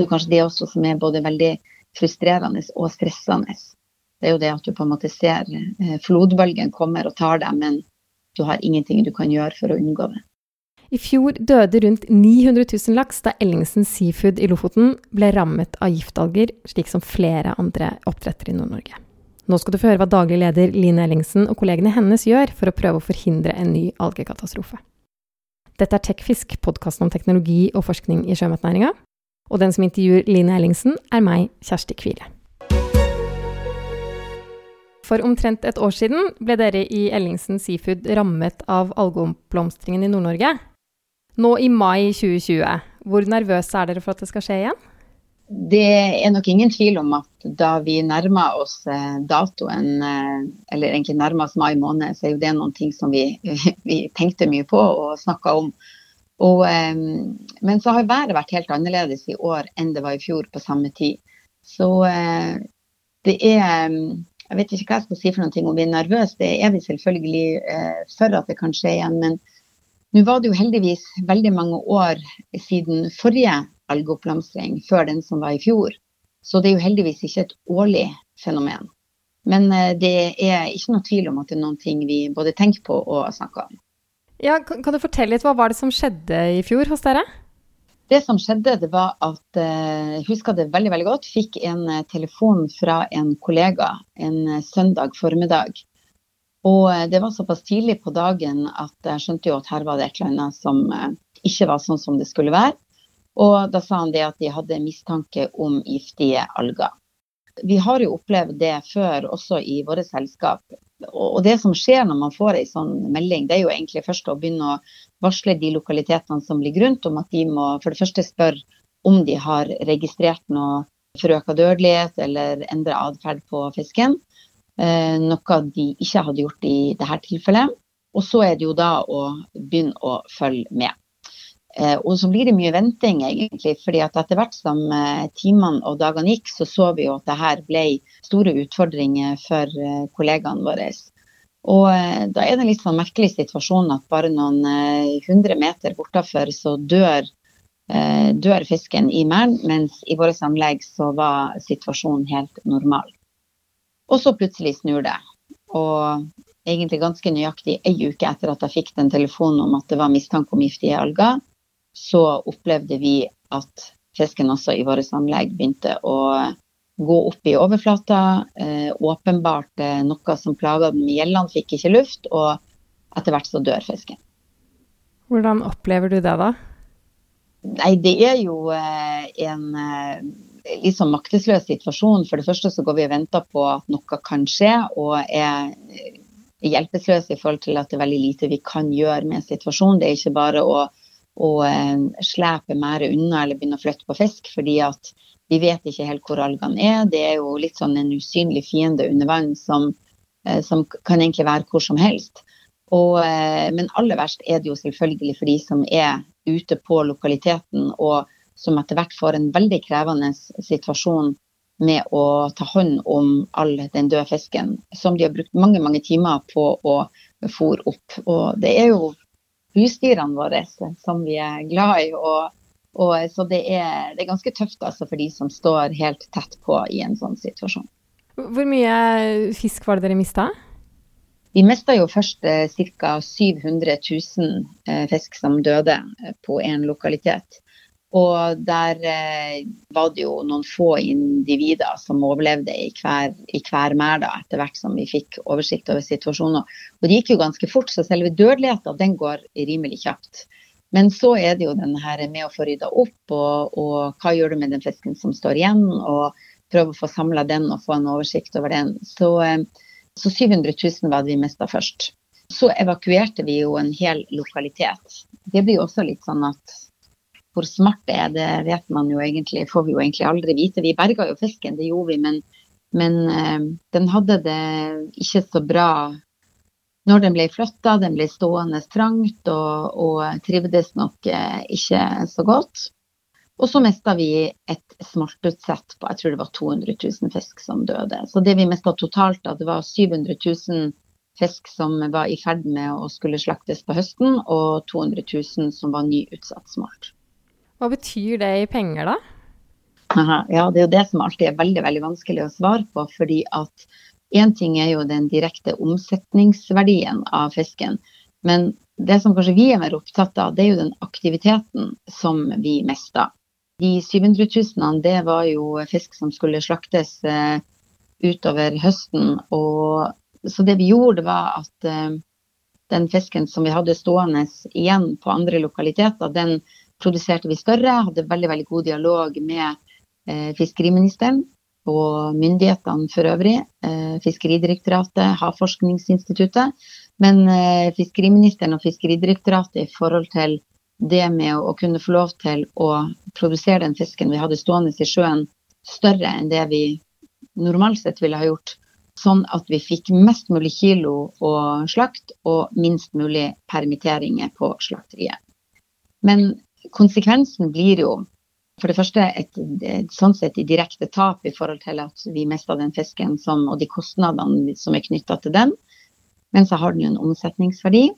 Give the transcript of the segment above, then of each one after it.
det er kanskje det også som er både veldig frustrerende og stressende. Det er jo det at du på en måte ser eh, flodbølgen kommer og tar deg, men du har ingenting du kan gjøre for å unngå det. I fjor døde rundt 900 000 laks da Ellingsen Seafood i Lofoten ble rammet av giftalger, slik som flere andre oppdrettere i Nord-Norge. Nå skal du få høre hva daglig leder Line Ellingsen og kollegene hennes gjør for å prøve å forhindre en ny algekatastrofe. Dette er TechFisk, podkasten om teknologi og forskning i sjømatnæringa. Og den som intervjuer Line Ellingsen, er meg, Kjersti Kvile. For omtrent et år siden ble dere i Ellingsen Seafood rammet av algeoppblomstringen i Nord-Norge. Nå i mai 2020, hvor nervøse er dere for at det skal skje igjen? Det er nok ingen tvil om at da vi nærma oss eh, datoen, eh, eller egentlig nærma oss mai måned, så er jo det noen ting som vi, vi tenkte mye på og snakka om. Og, eh, men så har været vært helt annerledes i år enn det var i fjor på samme tid. Så det er Jeg vet ikke hva jeg skal si for noe om vi er nervøse. Det er vi selvfølgelig for at det kan skje igjen. men nå var det jo heldigvis veldig mange år siden forrige algeoppblomstring, før den som var i fjor. Så det er jo heldigvis ikke et årlig fenomen. Men eh, det er ikke noe tvil om at det er noen ting vi både tenker på og snakker om. Ja, kan du fortelle litt, Hva var det som skjedde i fjor hos dere? Det som skjedde, det var at eh, jeg husker det veldig veldig godt, fikk en eh, telefon fra en kollega en søndag formiddag og eh, det var såpass tidlig på dagen at jeg skjønte jo at her var det et eller annet som eh, ikke var sånn som det skulle være. Og da sa han det at de hadde mistanke om giftige alger. Vi har jo opplevd det før, også i våre selskap. Og det som skjer når man får ei sånn melding, det er jo egentlig først å begynne å varsle de lokalitetene som ligger rundt, om at de må for det første spørre om de har registrert noe for øka dødelighet eller endra atferd på fisken. Eh, noe de ikke hadde gjort i dette tilfellet. Og så er det jo da å begynne å følge med. Eh, og så blir det mye venting, egentlig. fordi at etter hvert som eh, timene og dagene gikk, så så vi jo at det her ble store utfordringer for kollegaene våre. Og da er det en litt sånn merkelig situasjon at bare noen hundre meter bortafor så dør, dør fisken i merden, mens i våre anlegg så var situasjonen helt normal. Og så plutselig snur det. Og egentlig ganske nøyaktig ei uke etter at jeg fikk den telefonen om at det var mistanke om giftige alger, så opplevde vi at fisken også i våre anlegg begynte å gå opp i overflata. Eh, åpenbart eh, noe som plaga den. Gjellene fikk ikke luft, og etter hvert så dør fisken. Hvordan opplever du det, da? Nei, det er jo eh, en eh, litt sånn maktesløs situasjon. For det første så går vi og venter på at noe kan skje, og er hjelpeløse i forhold til at det er veldig lite vi kan gjøre med situasjonen. Det er ikke bare å, å eh, slepe merdet unna eller begynne å flytte på fisk, fordi at vi vet ikke helt hvor algene er. Det er jo litt sånn en usynlig fiende under vann som, eh, som kan egentlig være hvor som helst. Og, eh, men aller verst er det jo selvfølgelig for de som er ute på lokaliteten og som etter hvert får en veldig krevende situasjon med å ta hånd om all den døde fisken, som de har brukt mange mange timer på å fôre opp. Og det er jo husdyrene våre som vi er glad i. og, og så det er, det er, ganske tøft altså, for de som står helt tett på i en sånn situasjon. Hvor mye fisk var det dere mista? Vi mista jo først eh, ca. 700 000 eh, fisk som døde eh, på en lokalitet. Og der eh, var det jo noen få individer som overlevde i hver, i hver merda, etter hvert som vi fikk oversikt over situasjonen. Og det gikk jo ganske fort, så selve dødeligheten den går rimelig kjapt. Men så er det jo den her med å få rydda opp, og, og, hva gjør du med den fisken som står igjen, og prøve å få samla den og få en oversikt over den. Så, eh, så 700 000 var det vi mista først. Så evakuerte vi jo en hel lokalitet. Det blir jo også litt sånn at hvor smart det er, det vet man jo egentlig, får vi jo egentlig aldri vite. Vi berga jo fisken, det gjorde vi, men, men uh, den hadde det ikke så bra når den ble flytta. Den ble stående trangt og, og trivdes nok uh, ikke så godt. Og så mista vi et smoltutsett på jeg tror det var 200 000 fisk som døde. Så det vi mista totalt, da, det var 700 000 fisk som var i ferd med å skulle slaktes på høsten, og 200 000 som var nyutsatt smolt. Hva betyr det i penger, da? Ja, det er jo det som alltid er veldig, veldig vanskelig å svare på. fordi at én ting er jo den direkte omsetningsverdien av fisken. Men det som kanskje vi er mer opptatt av, det er jo den aktiviteten som vi mista. De 700 000 det var jo fisk som skulle slaktes eh, utover høsten. Og, så det vi gjorde, var at eh, den fisken som vi hadde stående igjen på andre lokaliteter, den produserte vi større. Hadde veldig, veldig god dialog med eh, fiskeriministeren og myndighetene for øvrig. Eh, Fiskeridirektoratet, Havforskningsinstituttet. Men eh, fiskeriministeren og Fiskeridirektoratet i forhold til det med å, å kunne få lov til å produsere den fisken vi hadde stående i sjøen, større enn det vi normalt sett ville ha gjort. Sånn at vi fikk mest mulig kilo og slakt og minst mulig permitteringer på slakteriet. Men konsekvensen blir jo for det første et, et, sånn sett et direkte tap i forhold til at vi mista den fisken som, og de kostnadene som er knytta til den. Men så har den jo en omsetningsverdi.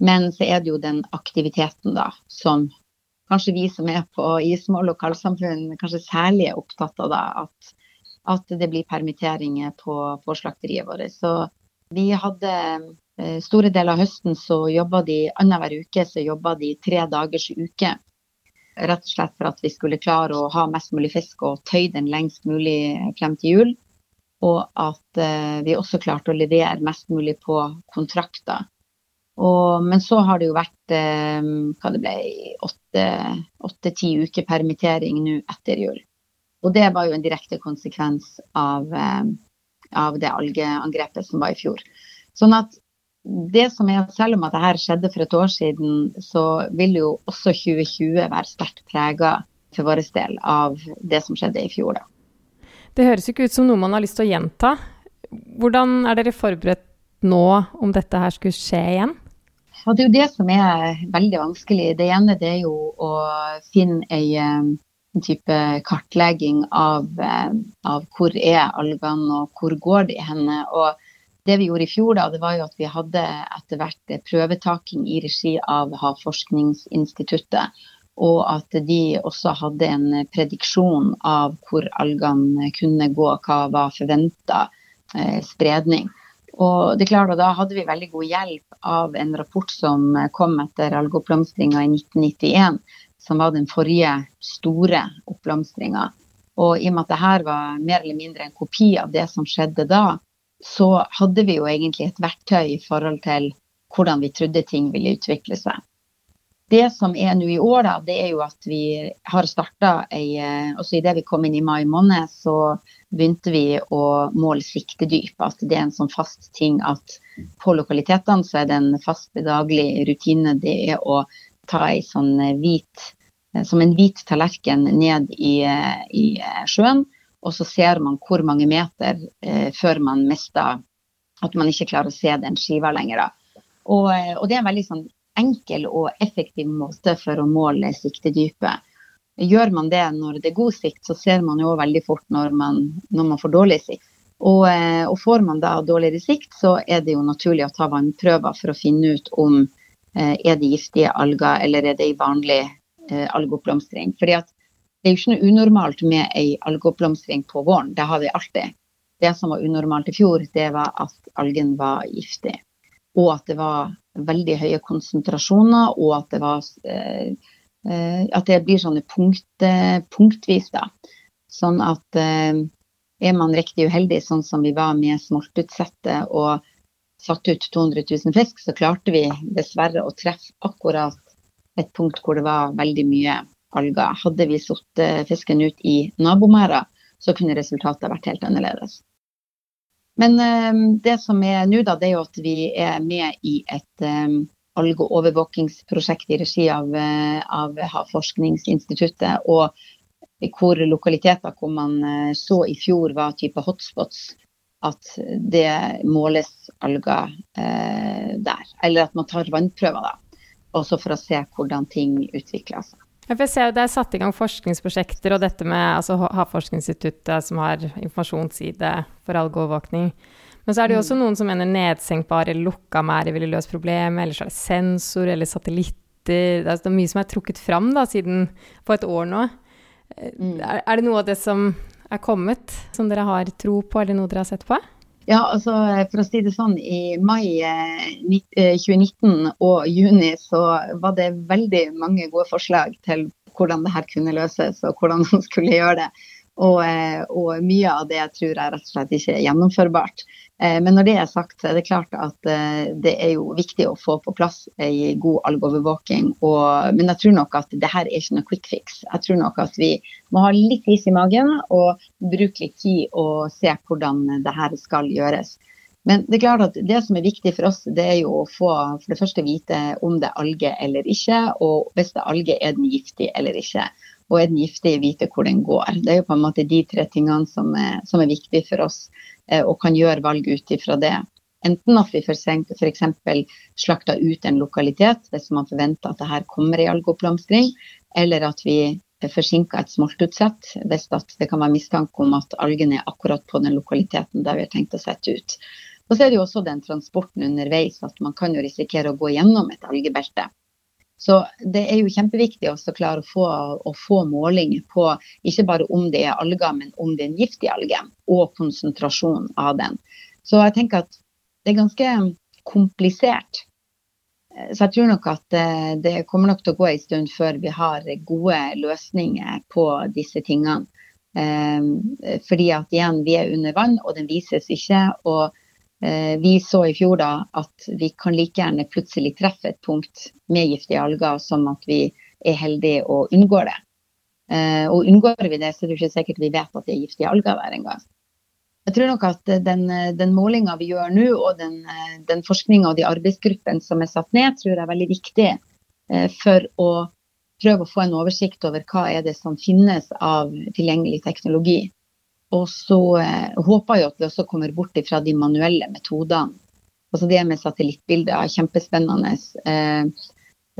Men så er det jo den aktiviteten da, som kanskje vi som er på i små lokalsamfunn, kanskje særlig er opptatt av da, at, at det blir permitteringer på, på slakteriet vårt. Så vi hadde store deler av høsten så jobba de annenhver uke så jobba de tre dagers uke. Rett og slett for at vi skulle klare å ha mest mulig fisk og tøye den lengst mulig frem til jul. Og at eh, vi også klarte å levere mest mulig på kontrakter. Og, men så har det jo vært eh, hva det ble, åtte-ti uker permittering nå etter jul. Og det var jo en direkte konsekvens av, eh, av det algeangrepet som var i fjor. Sånn at det som er selv om at dette skjedde for et år siden, så vil jo også 2020 være sterkt prega for vår del av det som skjedde i fjor. Da. Det høres ikke ut som noe man har lyst til å gjenta. Hvordan er dere forberedt nå om dette her skulle skje igjen? Ja, det er jo det som er veldig vanskelig. Det ene det er jo å finne ei, eh, en type kartlegging av, eh, av, hvor er algene og hvor går de henne. Og det vi gjorde i fjor, da, det var jo at vi hadde etter hvert prøvetaking i regi av Havforskningsinstituttet. Og at de også hadde en prediksjon av hvor algene kunne gå, hva var forventa eh, spredning. Og det er klart, Da hadde vi veldig god hjelp av en rapport som kom etter algeoppblomstringa i 1991, som var den forrige store oppblomstringa. Og i og med at dette var mer eller mindre en kopi av det som skjedde da, så hadde vi jo egentlig et verktøy i forhold til hvordan vi trodde ting ville utvikle seg. Det som er nå i år, da, det er jo at vi har starta ei eh, Også idet vi kom inn i mai måned, så begynte vi å måle siktedyp. At det er en sånn fast ting at på lokalitetene så er det en fast daglig rutine. Det er å ta ei sånn hvit eh, som en hvit tallerken ned i, eh, i sjøen. Og så ser man hvor mange meter eh, før man mister At man ikke klarer å se den skiva lenger. Og, og det er en veldig sånn enkel og effektiv måte for å måle siktedypet. Gjør man det når det er god sikt, så ser man jo veldig fort når man, når man får dårlig sikt. Og, eh, og, får man da dårligere sikt, så er det jo naturlig å ta vannprøver for å finne ut om eh, er det giftige alger eller er det ei vanlig eh, algeoppblomstring. Fordi at det er jo ikke noe unormalt med ei algeoppblomstring på våren, det har vi alltid. Det som var unormalt i fjor, det var at algen var giftig. Og at det var veldig høye konsentrasjoner, og at det, var, eh, eh, at det blir sånne punkt, punktvis. da. Sånn at eh, er man riktig uheldig, sånn som vi var med smoltutsettet og satte ut 200 000 fisk, så klarte vi dessverre å treffe akkurat et punkt hvor det var veldig mye alger. Hadde vi satt fisken ut i nabomerder, så kunne resultatet vært helt annerledes. Men um, det som er nå, da, det er jo at vi er med i et um, algeovervåkingsprosjekt i regi av, av Havforskningsinstituttet. Og hvor lokaliteter hvor man så i fjor var type hotspots, at det måles alger eh, der. Eller at man tar vannprøver, da. Også for å se hvordan ting utvikler seg. Jeg ser Det er satt i gang forskningsprosjekter, og dette med altså, Havforskningsinstituttet som har informasjonsside for algeovervåkning. Men så er det jo også mm. noen som mener nedsenkbare lukka merder ville løst problemet, eller så er det sensor eller satellitter. Det er, det er mye som er trukket fram da, siden på et år nå. Mm. Er, er det noe av det som er kommet, som dere har tro på, eller noe dere har sett på? Ja, altså for å si det sånn, I mai 2019 og juni så var det veldig mange gode forslag til hvordan det her kunne løses og hvordan man skulle gjøre det. Og, og mye av det tror jeg rett og slett ikke er gjennomførbart. Eh, men når det er sagt, så er det klart at eh, det er jo viktig å få på plass ei god algeovervåking. Men jeg tror nok at det her er ikke noe quick fix. Jeg tror nok at vi må ha litt is i magen og bruke litt tid og se hvordan det her skal gjøres. Men det er klart at det som er viktig for oss, det er jo å få for det første vite om det er alge eller ikke, og hvis det er alge, er den giftig eller ikke. Og er den giftige vite hvor den går. Det er jo på en måte de tre tingene som er, som er viktige for oss. Eh, og kan gjøre valg ut ifra det. Enten at vi f.eks. slakter ut en lokalitet hvis man forventer at det her kommer i algeoppblomstring, eller at vi forsinker et smoltutsett hvis det kan være mistanke om at algene er akkurat på den lokaliteten der vi har tenkt å sette ut. Og så er det jo også den transporten underveis, at man kan jo risikere å gå gjennom et algebelte. Så det er jo kjempeviktig å klare å få, å få, måling på ikke bare om det er alger, men om det er en giftig alge, og konsentrasjonen av den. Så jeg tenker at det er ganske komplisert. Så jeg tror nok at eh, det kommer nok til å gå en stund før vi har gode løsninger på disse tingene. Eh, fordi at igjen, vi er under vann, og den vises ikke. og Eh, vi så i fjor da at vi kan like gjerne plutselig treffe et punkt med giftige alger, som at vi er heldige og unngår det. Eh, og unngår vi det, så er det ikke sikkert vi vet at det er giftige alger der engang. Jeg tror nok at den, den målinga vi gjør nå, og den, den forskninga og de arbeidsgruppene som er satt ned, tror jeg er veldig viktig eh, for å prøve å få en oversikt over hva er det som finnes av tilgjengelig teknologi. Og så eh, håper jeg at vi også kommer bort fra de manuelle metodene. Altså det med satellittbilder er kjempespennende. Eh,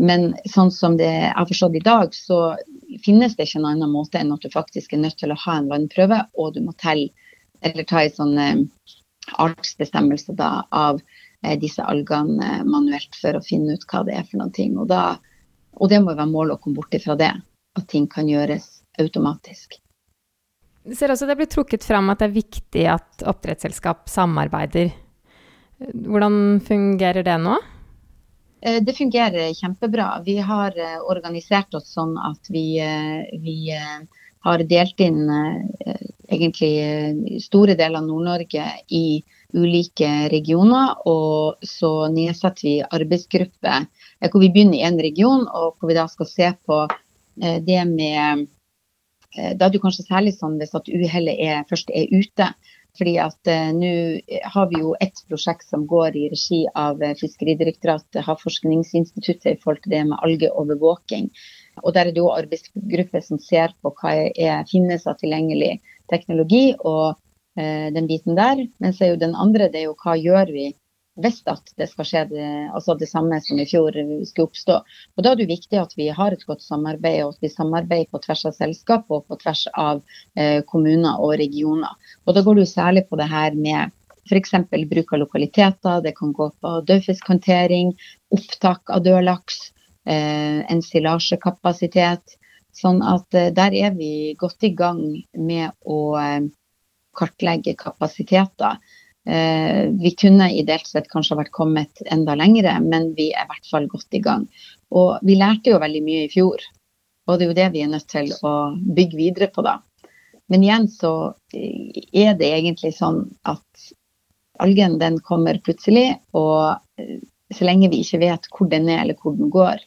men sånn som det har forstått i dag, så finnes det ikke en annen måte enn at du faktisk er nødt til å ha en vannprøve, og du må telle eller ta en sånn eh, artsbestemmelse da, av disse algene manuelt for å finne ut hva det er for noe. Og, da, og det må være målet å komme bort fra det. At ting kan gjøres automatisk. Du ser også det blir trukket fram at det er viktig at oppdrettsselskap samarbeider. Hvordan fungerer det nå? Eh, det fungerer kjempebra. Vi har eh, organisert oss sånn at vi, eh, vi har delt inn egentlig store deler av Nord-Norge i ulike regioner. Og så nedsetter vi arbeidsgrupper hvor vi begynner i en region, og hvor vi da skal se på det med da er det kanskje særlig sånn hvis at uhellet først er ute. Fordi at eh, Nå har vi jo et prosjekt som går i regi av uh, Fiskeridirektoratet, Havforskningsinstituttet i forhold til det med algeovervåking. Og Der er det jo arbeidsgrupper som ser på hva er, finnes av tilgjengelig teknologi og eh, den biten der. Men så er jo den andre det er jo hva gjør vi hvis at det skal skje det, altså det samme som i fjor skulle oppstå. Og Da er det viktig at vi har et godt samarbeid, og at vi samarbeider på tvers av selskap og på tvers av eh, kommuner og regioner. Og Da går det jo særlig på det her med f.eks. bruk av lokaliteter, det kan gå på dødfiskhåndtering, opptak av død laks, eh, ensilasjekapasitet. Sånn at eh, der er vi godt i gang med å eh, kartlegge kapasiteter. Eh, vi kunne ideelt sett kanskje vært kommet enda lengre, men vi er i hvert fall godt i gang. Og vi lærte jo veldig mye i fjor, og det er jo det vi er nødt til å bygge videre på da. Men igjen så er det egentlig sånn at algen den kommer plutselig, og eh, så lenge vi ikke vet hvor den er eller hvor den går,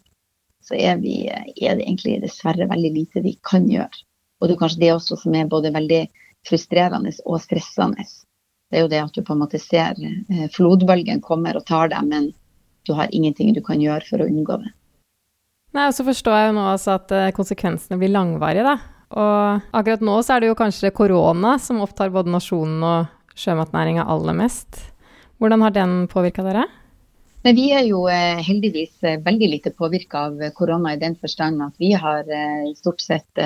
så er, vi, er det egentlig dessverre veldig lite vi kan gjøre. Og det er kanskje det også som er både veldig frustrerende og stressende det er jo det at du på en måte ser eh, flodbølgen kommer og tar deg, men du har ingenting du kan gjøre for å unngå det. Nei, og så forstår jeg jo nå også at eh, konsekvensene blir langvarige, da. Og akkurat nå så er det jo kanskje korona som opptar både nasjonen og sjømatnæringa aller mest. Hvordan har den påvirka dere? Men vi er jo eh, heldigvis veldig lite påvirka av korona i den forstand at vi har stort sett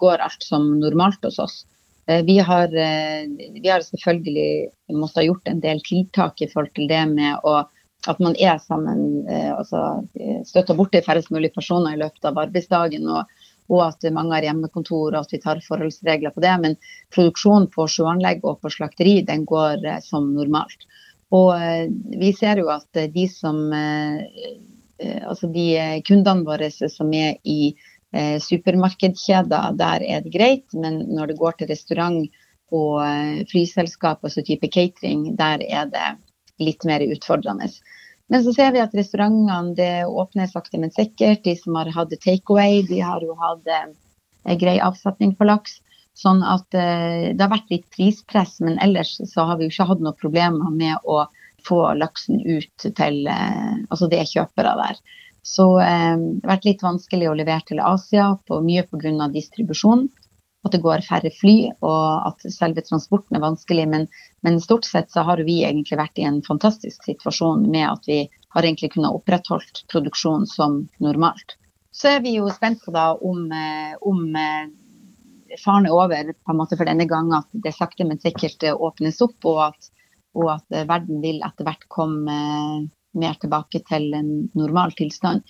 går alt som normalt hos oss. Eh, vi har, eh, vi har, selvfølgelig måttet ha gjort en del tiltak i forhold til det med å, at man er sammen, eh, altså støtter borti færrest mulig personer i løpet av arbeidsdagen. Og, og at mange har hjemmekontor og at vi tar forholdsregler på det. Men produksjonen på sjøanlegg og på slakteri den går som normalt. Og vi ser jo at de som Altså de kundene våre som er i supermarkedskjeder, der er det greit. Men når det går til restaurant og flyselskap, altså type catering, der er det litt mer utfordrende. Men så ser vi at restaurantene det åpner sakte, men sikkert. De som har hatt takeaway, de har jo hatt eh, grei avsetning på laks. Sånn at eh, det har vært litt prispress, men ellers så har vi jo ikke hatt noen problemer med å få laksen ut til eh, altså det er kjøpere der. Så eh, det har vært litt vanskelig å levere til Asia, på, mye pga. distribusjon at det går færre fly, og at selve transporten er vanskelig. Men, men, stort sett så har vi egentlig vært i en fantastisk situasjon med at vi har egentlig kunnet opprettholdt produksjonen som normalt. Så er vi jo spent på da om, eh, om eh, faren er over på en måte for denne gang, at det sakte, men sikkert åpnes opp, og at, og at verden vil etter hvert komme mer tilbake til en normal tilstand.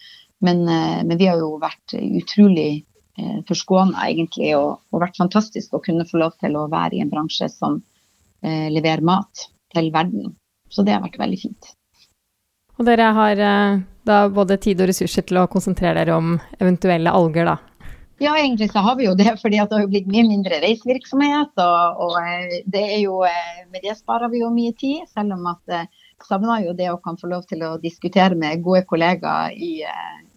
Men, eh, men vi har jo vært utrolig eh, forskåna, egentlig, og, og, vært fantastisk å kunne få lov til å være i en bransje som eh, leverer mat til verden. Så det har vært veldig fint. Og dere har eh, da både tid og ressurser til å konsentrere dere om eventuelle alger, da? Ja, egentlig så har vi jo det, fordi det har blitt mye mindre reisevirksomhet. Og, og, det er jo, med det sparer vi jo mye tid, selv om at savner jo det å kan få lov til å diskutere med gode kollegaer i,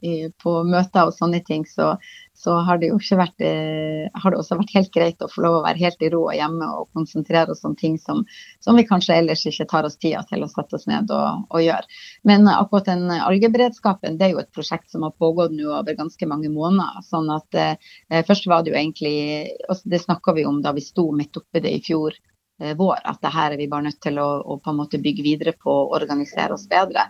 i, på møter og sånne ting. Så, så har det jo ikke vært eh, har det også vært helt greit å få lov å være helt i ro og hjemme og konsentrere oss om ting som, som vi kanskje ellers ikke tar oss tida til å sette oss ned og, og gjøre. Men akkurat den algeberedskapen det er jo et prosjekt som har pågått nå over ganske mange måneder. sånn at eh, Først var det jo egentlig altså Det snakka vi om da vi sto midt oppi det i fjor eh, vår, at det her er vi bare nødt til å, å på en måte bygge videre på og organisere oss bedre.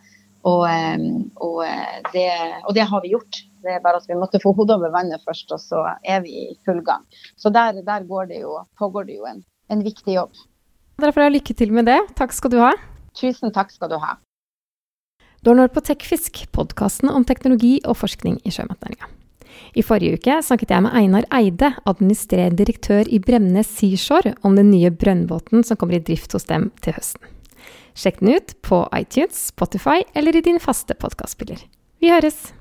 Og, eh, og, eh, det, og, det, har vi gjort. Det er bare at vi måtte få hodet over vannet først, og så er vi i full gang. Så der, der det jo, pågår det jo en, en viktig jobb. Dere får ha lykke til med det. Takk skal du ha. Tusen takk skal du ha. Du har nå på Tekfisk, podkasten om teknologi og forskning i sjømatnæringa. I forrige uke snakket jeg med Einar Eide, administrerende direktør i Bremnes Seashore, om den nye brønnbåten som kommer i drift hos dem til høsten. Sjekk den ut på iTunes, Spotify eller i din faste podkastspiller. Vi høres!